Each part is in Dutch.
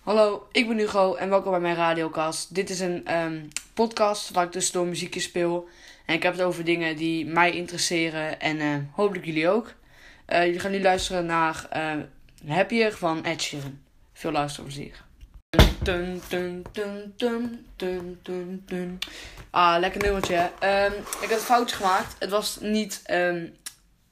Hallo, ik ben Hugo en welkom bij mijn radiocast. Dit is een ehm, podcast waar ik tussendoor muziekjes speel. En ik heb het over dingen die mij interesseren en eh, hopelijk jullie ook. Uh, jullie gaan nu luisteren naar uh, Happier van Ed Sheeran. Veel luisterplezier. Dun, dun. Ah, lekker nummertje. Um, ik had een foutje gemaakt. Het was niet um,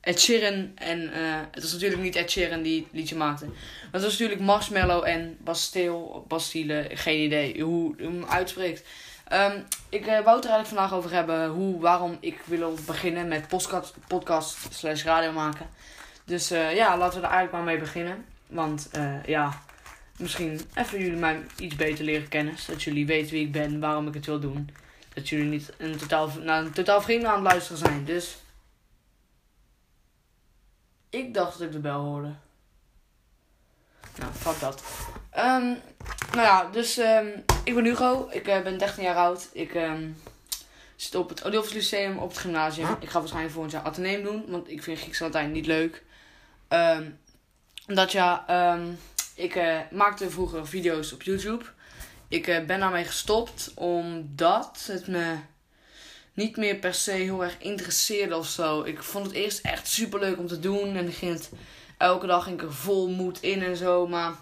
Ed Sheeran en uh, het was natuurlijk niet Ed Sheeran die het liedje maakte. Maar het was natuurlijk Marshmallow en Bastille, Bastille, geen idee hoe je hem uitspreekt. Um, ik uh, wou het er eigenlijk vandaag over hebben hoe, waarom ik wil beginnen met podcast, podcast slash radio maken. Dus uh, ja, laten we er eigenlijk maar mee beginnen. Want ja, misschien even jullie mij iets beter leren kennen. Zodat jullie weten wie ik ben, waarom ik het wil doen. Dat jullie niet een totaal, nou, een totaal vriend aan het luisteren zijn. Dus ik dacht dat ik de bel hoorde. Nou, fuck dat. Um, nou ja, dus um, ik ben Hugo. Ik uh, ben 13 jaar oud. Ik um, zit op het Odilfs Lyceum op het gymnasium. Ik ga waarschijnlijk volgend jaar ateneem doen. Want ik vind Grieks Latijn niet leuk. omdat ja, ik uh, maakte vroeger video's op YouTube. Ik uh, ben daarmee gestopt omdat het me niet meer per se heel erg interesseerde of zo. Ik vond het eerst echt super leuk om te doen. En ging het elke dag ging ik er vol moed in en zo. Maar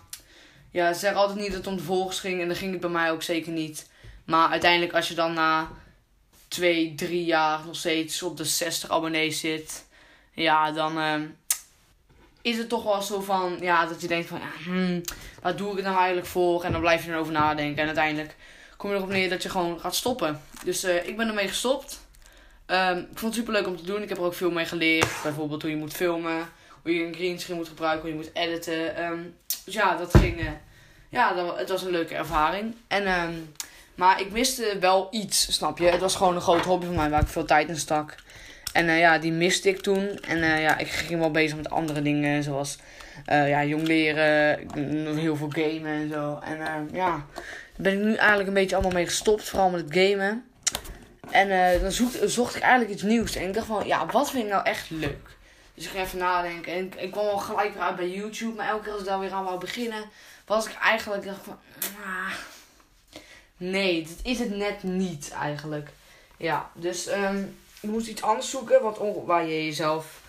ja, zeg altijd niet dat het om de volgers ging. En dat ging het bij mij ook zeker niet. Maar uiteindelijk als je dan na twee, drie jaar nog steeds op de 60 abonnees zit. Ja, dan uh, is het toch wel zo van, ja, dat je denkt van, ja, hmm, waar doe ik het nou eigenlijk voor? En dan blijf je erover nadenken. En uiteindelijk kom je erop neer dat je gewoon gaat stoppen. Dus uh, ik ben ermee gestopt. Um, ik vond het super leuk om te doen. Ik heb er ook veel mee geleerd. Bijvoorbeeld hoe je moet filmen, hoe je een greenscreen moet gebruiken, hoe je moet editen. Um, dus ja, dat ging. Uh, ja, dat, het was een leuke ervaring. En, um, maar ik miste wel iets, snap je? Het was gewoon een groot hobby van mij waar ik veel tijd in stak. En uh, ja, die miste ik toen. En ja, ik ging wel bezig met andere dingen, zoals uh, ja, jong leren, heel veel gamen en zo. En ja, ben ik nu eigenlijk een beetje allemaal mee gestopt, vooral met het gamen. En dan zocht, zocht ik eigenlijk iets nieuws. En ik dacht van, ja, wat vind ik nou echt leuk? Dus ik ging even nadenken. En ik, ik kwam al gelijk weer uit bij YouTube. Maar elke keer als ik daar weer aan wou beginnen, was ik eigenlijk dacht van, ah, nee, dit is het net niet eigenlijk. Ja, dus um, je moest iets anders zoeken wat waar je jezelf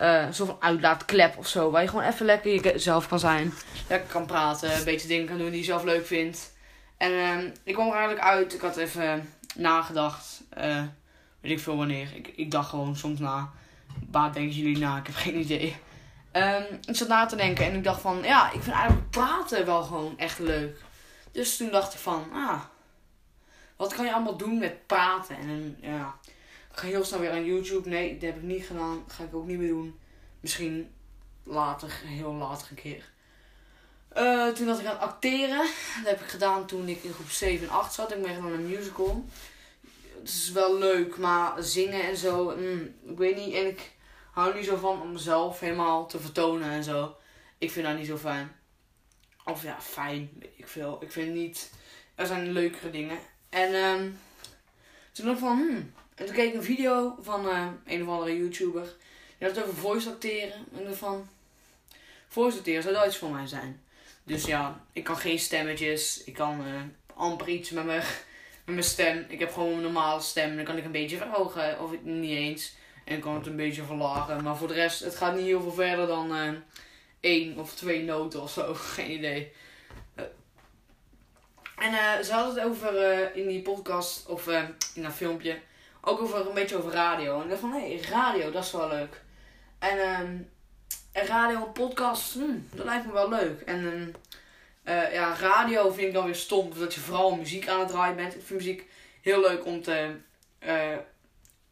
uh, een soort van uitlaatklep of zo. Waar je gewoon even lekker jezelf kan zijn. Lekker kan praten. Een beetje dingen kan doen die je zelf leuk vindt. En uh, ik kwam er eigenlijk uit. Ik had even nagedacht. Uh, weet ik veel wanneer. Ik, ik dacht gewoon soms na. Waar denken jullie na? Ik heb geen idee. Um, ik zat na te denken en ik dacht van... Ja, ik vind eigenlijk praten wel gewoon echt leuk. Dus toen dacht ik van... Ah, wat kan je allemaal doen met praten? En ja ga heel snel weer aan YouTube. Nee, dat heb ik niet gedaan. Ga ik ook niet meer doen. Misschien later, heel later een keer. Uh, toen had ik aan acteren. Dat heb ik gedaan toen ik in groep 7 en 8 zat. Ik ben aan een musical. Het is wel leuk, maar zingen en zo, mm, ik weet niet. En ik hou niet zo van om mezelf helemaal te vertonen en zo. Ik vind dat niet zo fijn. Of ja, fijn, ik veel. Ik vind niet, er zijn leukere dingen. En um, toen dacht ik van, hmm, en toen keek ik een video van uh, een of andere YouTuber. Die had het over voice acteren. En ik van, voice acteren zou dat iets voor mij zijn. Dus ja, ik kan geen stemmetjes. Ik kan uh, amper iets met mijn, met mijn stem. Ik heb gewoon een normale stem. Dan kan ik een beetje verhogen. Of niet eens. En ik kan het een beetje verlagen. Maar voor de rest, het gaat niet heel veel verder dan uh, één of twee noten of zo. Geen idee. En uh, ze hadden het over in die podcast of in dat filmpje ook over een beetje over radio. En ik dacht van, hé, hey, radio, dat is wel leuk. En, en radio podcast, hmm, dat lijkt me wel leuk. En um, uh, ja, radio vind ik dan weer stom, dat je vooral muziek aan het draaien bent. Ik vind muziek heel leuk om te uh,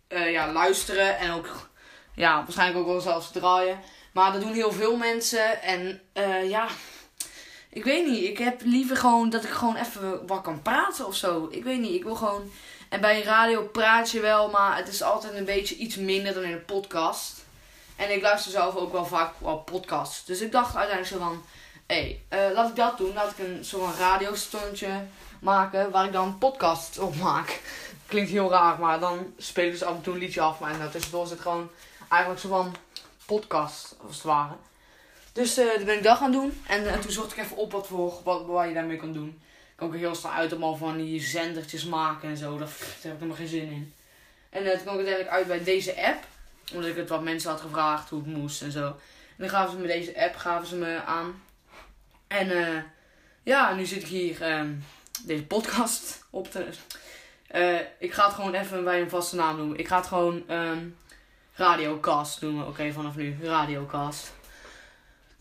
uh, ja, luisteren en ook, ja, waarschijnlijk ook wel zelfs draaien. Maar dat doen heel veel mensen en ja... Ik weet niet, ik heb liever gewoon dat ik gewoon even wat kan praten of zo. Ik weet niet, ik wil gewoon en bij radio praat je wel, maar het is altijd een beetje iets minder dan in een podcast. En ik luister zelf ook wel vaak wel podcasts. Dus ik dacht uiteindelijk zo van, hé, hey, uh, laat ik dat doen. Laat ik een soort van radiostondje maken waar ik dan podcast op maak. Klinkt heel raar, maar dan spelen ze af en toe een liedje af. Maar en tussendoor zit gewoon eigenlijk zo van podcast, als het ware. Dus uh, ben ik dat gaan doen. En uh, toen zocht ik even op wat, voor, wat, wat je daarmee kan doen. Ik kan ook heel snel uit om al van die zendertjes maken en zo. Daar, heb ik helemaal geen zin in. En uh, toen kwam ik uiteindelijk uit bij deze app. Omdat ik het wat mensen had gevraagd hoe het moest en zo. En dan gaven ze me deze app gaven ze me aan. En ja, nu zit ik hier um, deze podcast op te... ik ga het gewoon even bij een vaste naam noemen. Ik ga het gewoon um, Radiocast noemen. Oké, vanaf nu. Radiocast.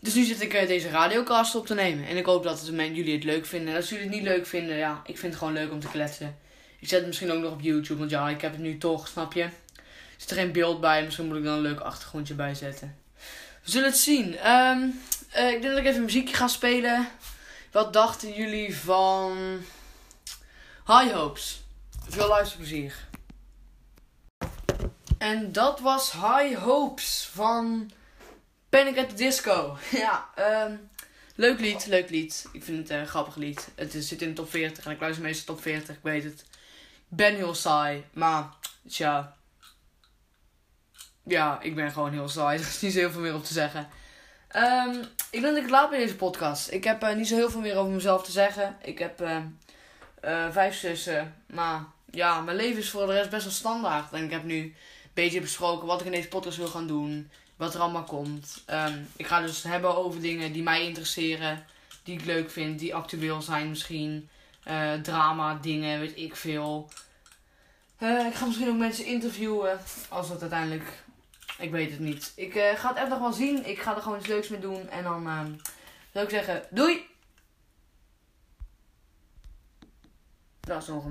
Dus nu zit ik uh, deze radiocast op te nemen. En ik hoop dat het, jullie het leuk vinden. En als jullie het niet leuk vinden, ja, ik vind het gewoon leuk om te kletsen. Ik zet het misschien ook nog op YouTube, want ja, ik heb het nu toch, snap je? Zit er geen beeld bij, misschien moet ik dan een leuk achtergrondje bij zetten. We zullen het zien. Um, uh, ik denk dat ik even muziekje ga spelen. Wat dachten jullie van High Hopes? Veel luisterplezier. En dat was High Hopes van Panic at the Disco. ja, um, leuk lied, leuk lied. Ik vind het een grappig lied. Het zit in de top 40 en ik luister meestal top 40, ik weet het. Ik ben heel saai, maar tja. Ja, ik ben gewoon heel saai. Er is niet zo heel veel meer op te zeggen. Um, ik denk dat ik het laat bij deze podcast. Ik heb uh, niet zo heel veel meer over mezelf te zeggen. Ik heb uh, uh, vijf zussen. Maar ja, mijn leven is voor de rest best wel standaard. En ik heb nu een beetje besproken wat ik in deze podcast wil gaan doen wat er allemaal komt. Um, ik ga dus hebben over dingen die mij interesseren, die ik leuk vind, die actueel zijn misschien. Drama, dingen, weet ik veel. Ik ga misschien ook mensen interviewen, als dat uiteindelijk... Ik weet het niet. Ik uh, ga het echt nog wel zien. Ik ga er gewoon iets leuks mee doen. En dan uh, zou ik zeggen, doei! Dat is nog een